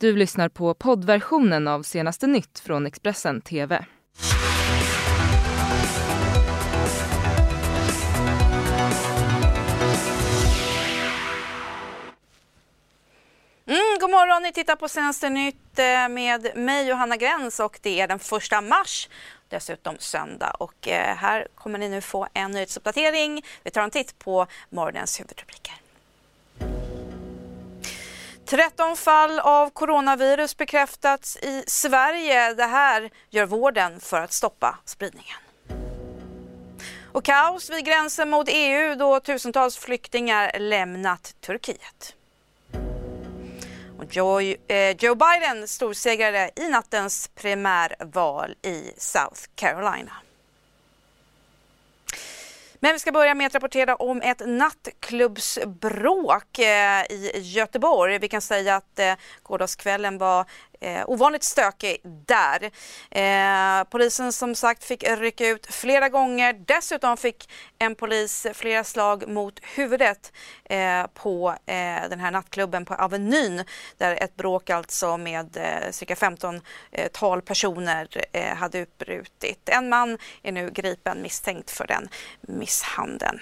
Du lyssnar på poddversionen av senaste nytt från Expressen TV. Mm, god morgon, ni tittar på senaste nytt eh, med mig Johanna Gräns och det är den första mars dessutom söndag. Och eh, här kommer ni nu få en nyhetsuppdatering. Vi tar en titt på morgonens huvudrubriker. 13 fall av coronavirus bekräftats i Sverige. Det här gör vården för att stoppa spridningen. Och kaos vid gränsen mot EU då tusentals flyktingar lämnat Turkiet. Och Joe, eh, Joe Biden storsegrare i nattens primärval i South Carolina. Men vi ska börja med att rapportera om ett nattklubbsbråk eh, i Göteborg. Vi kan säga att eh, gårdagskvällen var eh, ovanligt stökig där. Eh, polisen som sagt fick rycka ut flera gånger. Dessutom fick en polis flera slag mot huvudet eh, på eh, den här nattklubben på Avenyn där ett bråk alltså med eh, cirka 15 eh, tal personer eh, hade utbrutit. En man är nu gripen misstänkt för den misshandeln.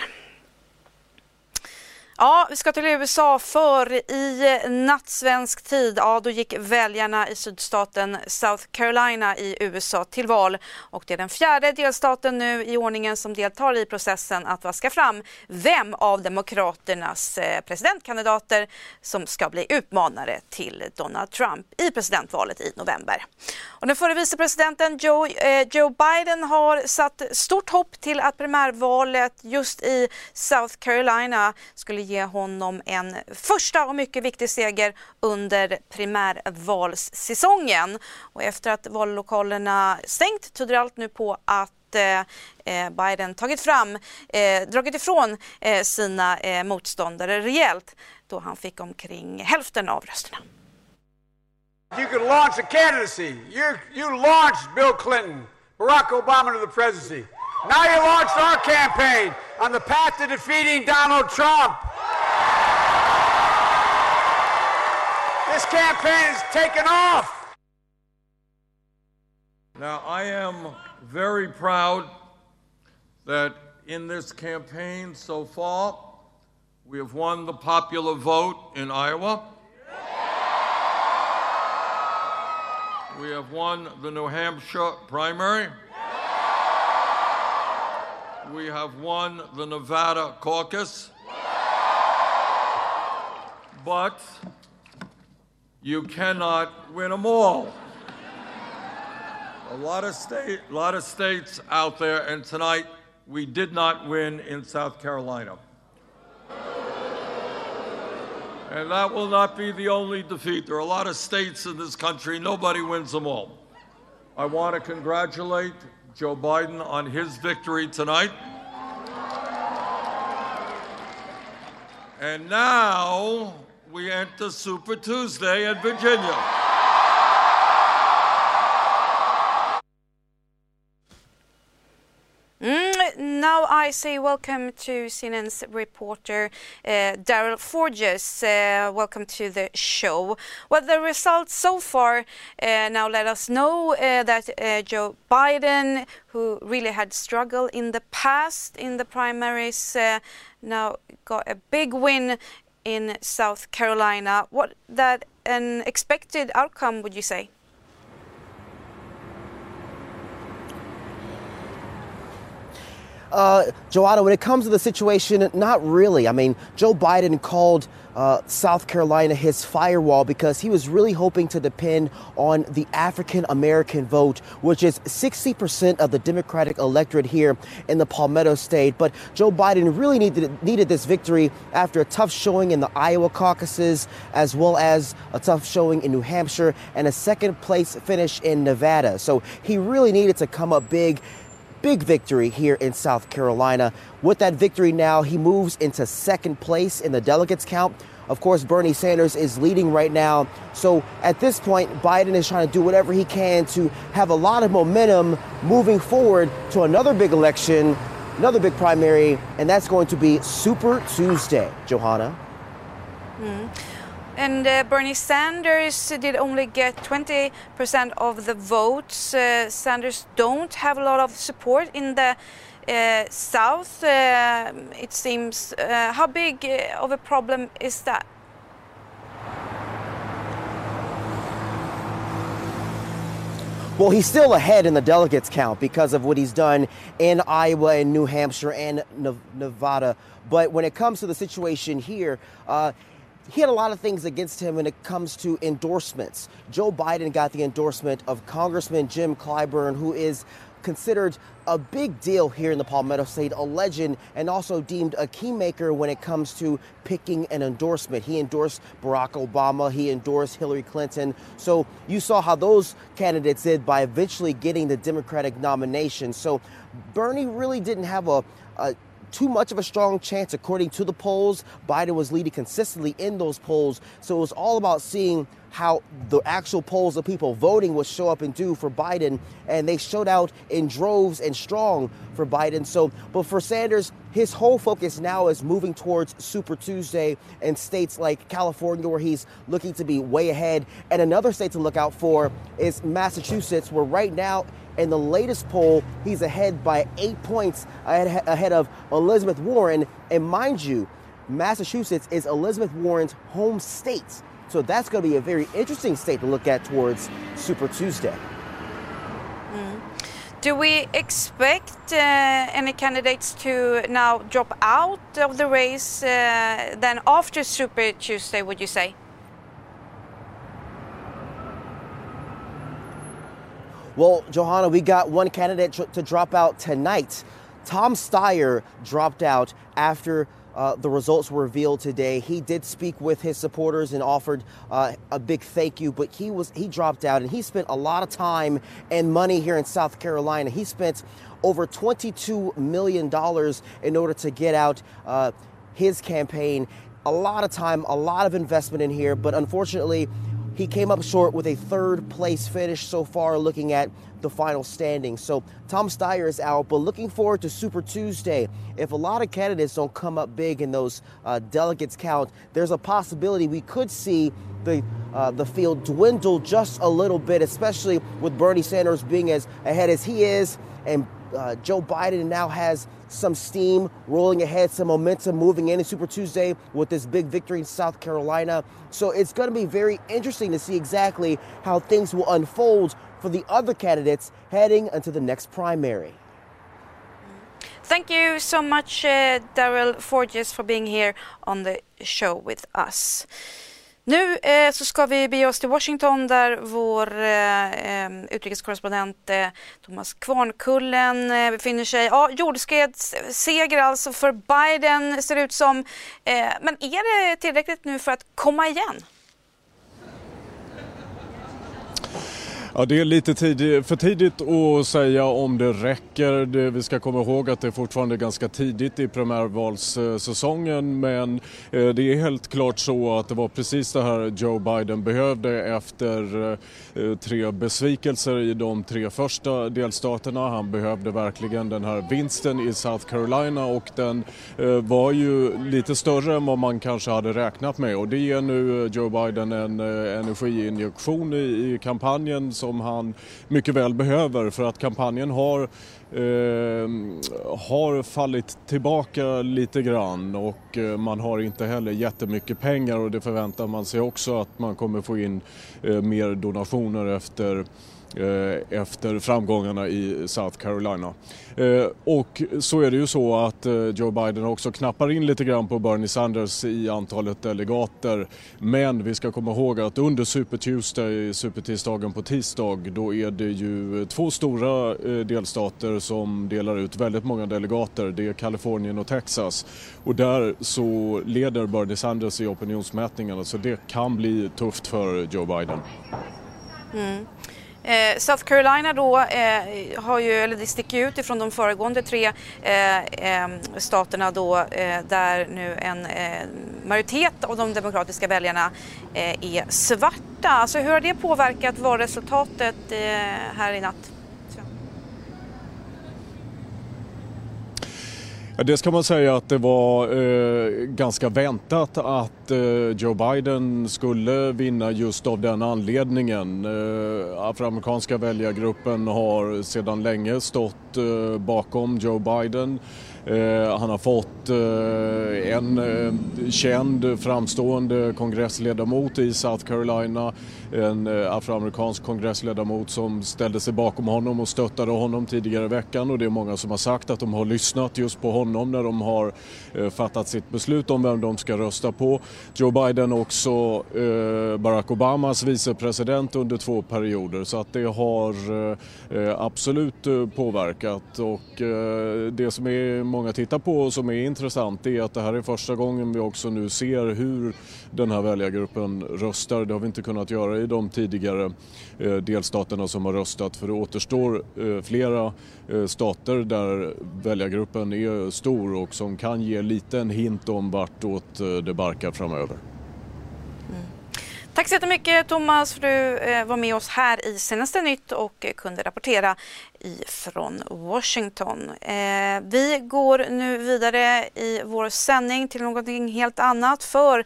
Ja, vi ska till USA för i natt svensk tid, ja då gick väljarna i sydstaten South Carolina i USA till val och det är den fjärde delstaten nu i ordningen som deltar i processen att vaska fram vem av demokraternas eh, presidentkandidater som ska bli utmanare till Donald Trump i presidentvalet i november. Och den förre vicepresidenten Joe, eh, Joe Biden har satt stort hopp till att primärvalet just i South Carolina skulle ge honom en första och mycket viktig seger under primärvalssäsongen. Och efter att vallokalerna stängt tyder allt nu på att eh, eh, Biden tagit fram, eh, dragit ifrån eh, sina eh, motståndare rejält då han fick omkring hälften av rösterna. You could launch a candidacy. You, you launched Bill Clinton, Barack Obama to the presidency. Now you launched our campaign on the path to defeating Donald Trump. This campaign is taken off. Now, I am very proud that in this campaign so far, we have won the popular vote in Iowa. We have won the New Hampshire primary. We have won the Nevada caucus. But you cannot win them all. A lot of state, a lot of states out there, and tonight we did not win in South Carolina. And that will not be the only defeat. There are a lot of states in this country, nobody wins them all. I want to congratulate Joe Biden on his victory tonight. And now we enter Super Tuesday in Virginia. Mm, now I say welcome to CNN's reporter uh, Daryl Forges. Uh, welcome to the show. Well, the results so far uh, now let us know uh, that uh, Joe Biden, who really had struggled in the past in the primaries, uh, now got a big win in South Carolina. What that an expected outcome would you say? Uh, Joanna, when it comes to the situation, not really. I mean, Joe Biden called uh, South Carolina his firewall because he was really hoping to depend on the African American vote, which is 60% of the Democratic electorate here in the Palmetto State. But Joe Biden really needed, needed this victory after a tough showing in the Iowa caucuses, as well as a tough showing in New Hampshire and a second place finish in Nevada. So he really needed to come up big big victory here in South Carolina. With that victory now, he moves into second place in the delegates count. Of course, Bernie Sanders is leading right now. So at this point, Biden is trying to do whatever he can to have a lot of momentum moving forward to another big election, another big primary, and that's going to be Super Tuesday, Johanna. Mm. And uh, Bernie Sanders did only get 20% of the votes. Uh, Sanders don't have a lot of support in the uh, South, uh, it seems. Uh, how big uh, of a problem is that? Well, he's still ahead in the delegates count because of what he's done in Iowa and New Hampshire and Nevada. But when it comes to the situation here, he had a lot of things against him when it comes to endorsements. Joe Biden got the endorsement of Congressman Jim Clyburn, who is considered a big deal here in the Palmetto State, a legend, and also deemed a keymaker when it comes to picking an endorsement. He endorsed Barack Obama, he endorsed Hillary Clinton. So you saw how those candidates did by eventually getting the Democratic nomination. So Bernie really didn't have a, a too much of a strong chance according to the polls. Biden was leading consistently in those polls. So it was all about seeing how the actual polls of people voting would show up and do for Biden, and they showed out in droves and strong for Biden. So, but for Sanders, his whole focus now is moving towards Super Tuesday and states like California, where he's looking to be way ahead. And another state to look out for is Massachusetts, where right now in the latest poll, he's ahead by eight points ahead of Elizabeth Warren. And mind you, Massachusetts is Elizabeth Warren's home state. So that's going to be a very interesting state to look at towards Super Tuesday. Mm. Do we expect uh, any candidates to now drop out of the race uh, then after Super Tuesday, would you say? Well, Johanna, we got one candidate to drop out tonight. Tom Steyer dropped out after uh, the results were revealed today. He did speak with his supporters and offered uh, a big thank you, but he was he dropped out and he spent a lot of time and money here in South Carolina. He spent over 22 million dollars in order to get out uh, his campaign. A lot of time, a lot of investment in here, but unfortunately, he came up short with a third place finish so far, looking at the final standing. So Tom Steyer is out, but looking forward to Super Tuesday. If a lot of candidates don't come up big in those uh, delegates count, there's a possibility we could see the uh, the field dwindle just a little bit, especially with Bernie Sanders being as ahead as he is, and uh, Joe Biden now has some steam rolling ahead, some momentum moving into Super Tuesday with this big victory in South Carolina. So it's going to be very interesting to see exactly how things will unfold for the other candidates heading into the next primary. Thank you so much, uh, Daryl Forges, for being here on the show with us. Nu eh, så ska vi bege oss till Washington där vår eh, utrikeskorrespondent eh, Thomas Kvarnkullen eh, befinner sig. Ja, jordskredsseger alltså för Biden ser ut som. Eh, men är det tillräckligt nu för att komma igen? Ja, det är lite tid, för tidigt att säga om det räcker. Det, vi ska komma ihåg att det är fortfarande ganska tidigt i primärvalssäsongen men eh, det är helt klart så att det var precis det här Joe Biden behövde efter eh, tre besvikelser i de tre första delstaterna. Han behövde verkligen den här vinsten i South Carolina och den eh, var ju lite större än vad man kanske hade räknat med och det ger nu Joe Biden en eh, energiinjektion i, i kampanjen som han mycket väl behöver för att kampanjen har, eh, har fallit tillbaka lite grann och eh, man har inte heller jättemycket pengar och det förväntar man sig också att man kommer få in eh, mer donationer efter Eh, efter framgångarna i South Carolina. Eh, och så är det ju så att eh, Joe Biden också knappar in lite grann på Bernie Sanders i antalet delegater. Men vi ska komma ihåg att under Super Tuesday, supertisdagen på tisdag, då är det ju två stora delstater som delar ut väldigt många delegater. Det är Kalifornien och Texas. Och där så leder Bernie Sanders i opinionsmätningarna så det kan bli tufft för Joe Biden. Mm. Eh, South Carolina då eh, har ju, eller det sticker ut ifrån de föregående tre eh, eh staterna då eh, där nu en eh, majoritet av de demokratiska väljarna eh, är svarta. Alltså hur har det påverkat valresultatet eh, här i natt? Ja, det ska man säga att det var eh, ganska väntat att eh, Joe Biden skulle vinna just av den anledningen. Eh, afroamerikanska väljargruppen har sedan länge stått eh, bakom Joe Biden. Eh, han har fått eh, en eh, känd framstående kongressledamot i South Carolina, en afroamerikansk kongressledamot som ställde sig bakom honom och stöttade honom tidigare i veckan. Och det är många som har sagt att de har lyssnat just på honom när de har fattat sitt beslut om vem de ska rösta på. Joe Biden också Barack Obamas vicepresident under två perioder. Så att det har absolut påverkat. Och det som är många tittar på och som är intressant är att det här är första gången vi också nu ser hur den här väljargruppen röstar. Det har vi inte kunnat göra i de tidigare eh, delstaterna som har röstat för det återstår eh, flera eh, stater där väljargruppen är stor och som kan ge lite en hint om vartåt det barkar framöver. Tack så jättemycket Thomas för att du eh, var med oss här i Senaste Nytt och eh, kunde rapportera från Washington. Eh, vi går nu vidare i vår sändning till någonting helt annat för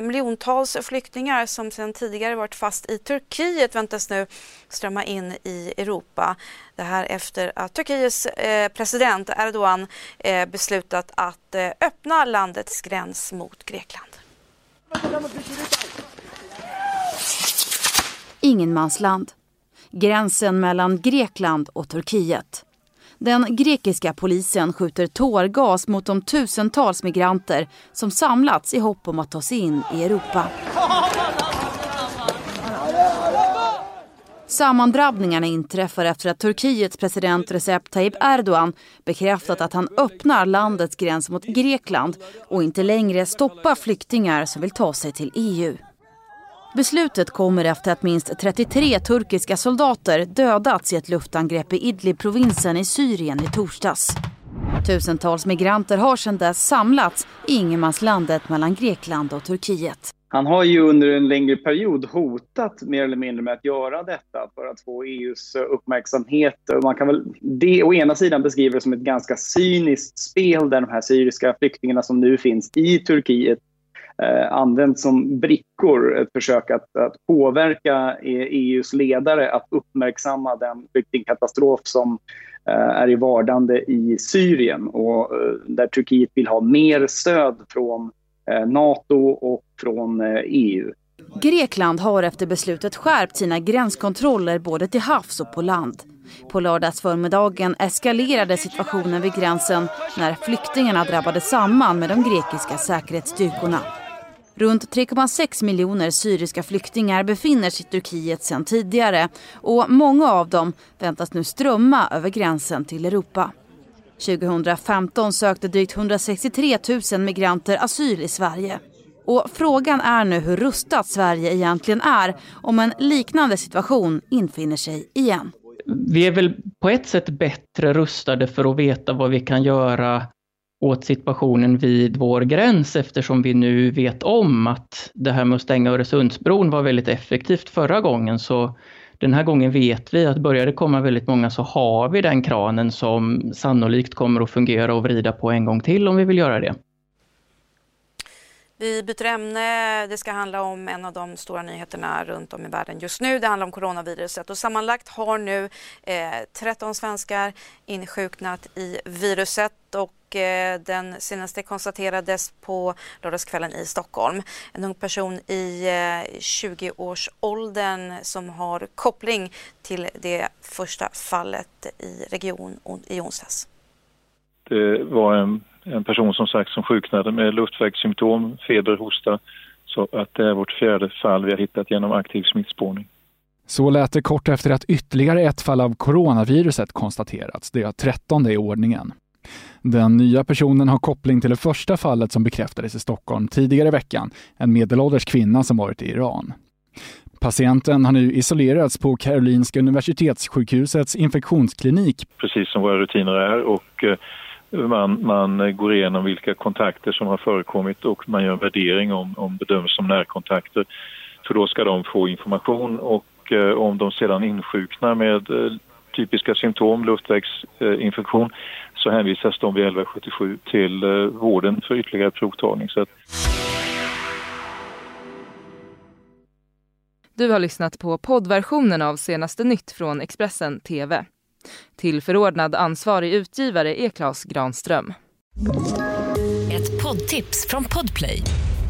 miljontals flyktingar som sedan tidigare varit fast i Turkiet väntas nu strömma in i Europa. Det här efter att Turkiets president Erdogan beslutat att öppna landets gräns mot Grekland. Ingenmansland gränsen mellan Grekland och Turkiet. Den grekiska polisen skjuter tårgas mot de tusentals migranter som samlats i hopp om att ta sig in i Europa. Sammandrabbningarna inträffar efter att Turkiets president Recep Tayyip Erdogan bekräftat att han öppnar landets gräns mot Grekland och inte längre stoppar flyktingar som vill ta sig till EU. Beslutet kommer efter att minst 33 turkiska soldater dödats i ett luftangrepp i Idlib-provinsen i Syrien i torsdags. Tusentals migranter har sedan dess samlats i ingenmanslandet mellan Grekland och Turkiet. Han har ju under en längre period hotat mer eller mindre med att göra detta för att få EUs eh, uppmärksamhet. Man kan väl det å ena sidan beskriva det som ett ganska cyniskt spel där de här syriska flyktingarna som nu finns i Turkiet eh, används som brickor, ett försök att, att påverka e- EUs ledare att uppmärksamma den flyktingkatastrof som eh, är i vardande i Syrien och eh, där Turkiet vill ha mer stöd från eh, Nato och från EU. Eh, Grekland har efter beslutet skärpt sina gränskontroller både till havs och på land. På lördagsförmiddagen eskalerade situationen vid gränsen när flyktingarna drabbade samman med de grekiska säkerhetsstyrkorna. Runt 3,6 miljoner syriska flyktingar befinner sig i Turkiet sedan tidigare och många av dem väntas nu strömma över gränsen till Europa. 2015 sökte drygt 163 000 migranter asyl i Sverige. Och frågan är nu hur rustat Sverige egentligen är om en liknande situation infinner sig igen. Vi är väl på ett sätt bättre rustade för att veta vad vi kan göra åt situationen vid vår gräns eftersom vi nu vet om att det här med att stänga Öresundsbron var väldigt effektivt förra gången. Så den här gången vet vi att börjar det komma väldigt många så har vi den kranen som sannolikt kommer att fungera och vrida på en gång till om vi vill göra det. Vi byter ämne. Det ska handla om en av de stora nyheterna runt om i världen just nu. Det handlar om coronaviruset och sammanlagt har nu eh, 13 svenskar insjuknat i viruset och den senaste konstaterades på lördagskvällen i Stockholm. En ung person i eh, 20-årsåldern som har koppling till det första fallet i region i onsdags. Det var en en person som sagt som sjuknade med luftvägssymptom, feber, hosta. Så att det är vårt fjärde fall vi har hittat genom aktiv smittspårning. Så lät det kort efter att ytterligare ett fall av coronaviruset konstaterats, det trettonde i ordningen. Den nya personen har koppling till det första fallet som bekräftades i Stockholm tidigare i veckan, en medelålders kvinna som varit i Iran. Patienten har nu isolerats på Karolinska Universitetssjukhusets infektionsklinik. Precis som våra rutiner är och eh, man, man går igenom vilka kontakter som har förekommit och man gör en värdering om, om bedöms som närkontakter. För då ska de få information och eh, om de sedan insjuknar med eh, typiska symptom, luftvägsinfektion, så hänvisas de vid 1177 till eh, vården för ytterligare provtagning. Så att... Du har lyssnat på poddversionen av senaste nytt från Expressen TV. Till förordnad ansvarig utgivare är Klas Granström. Ett poddtips från Podplay.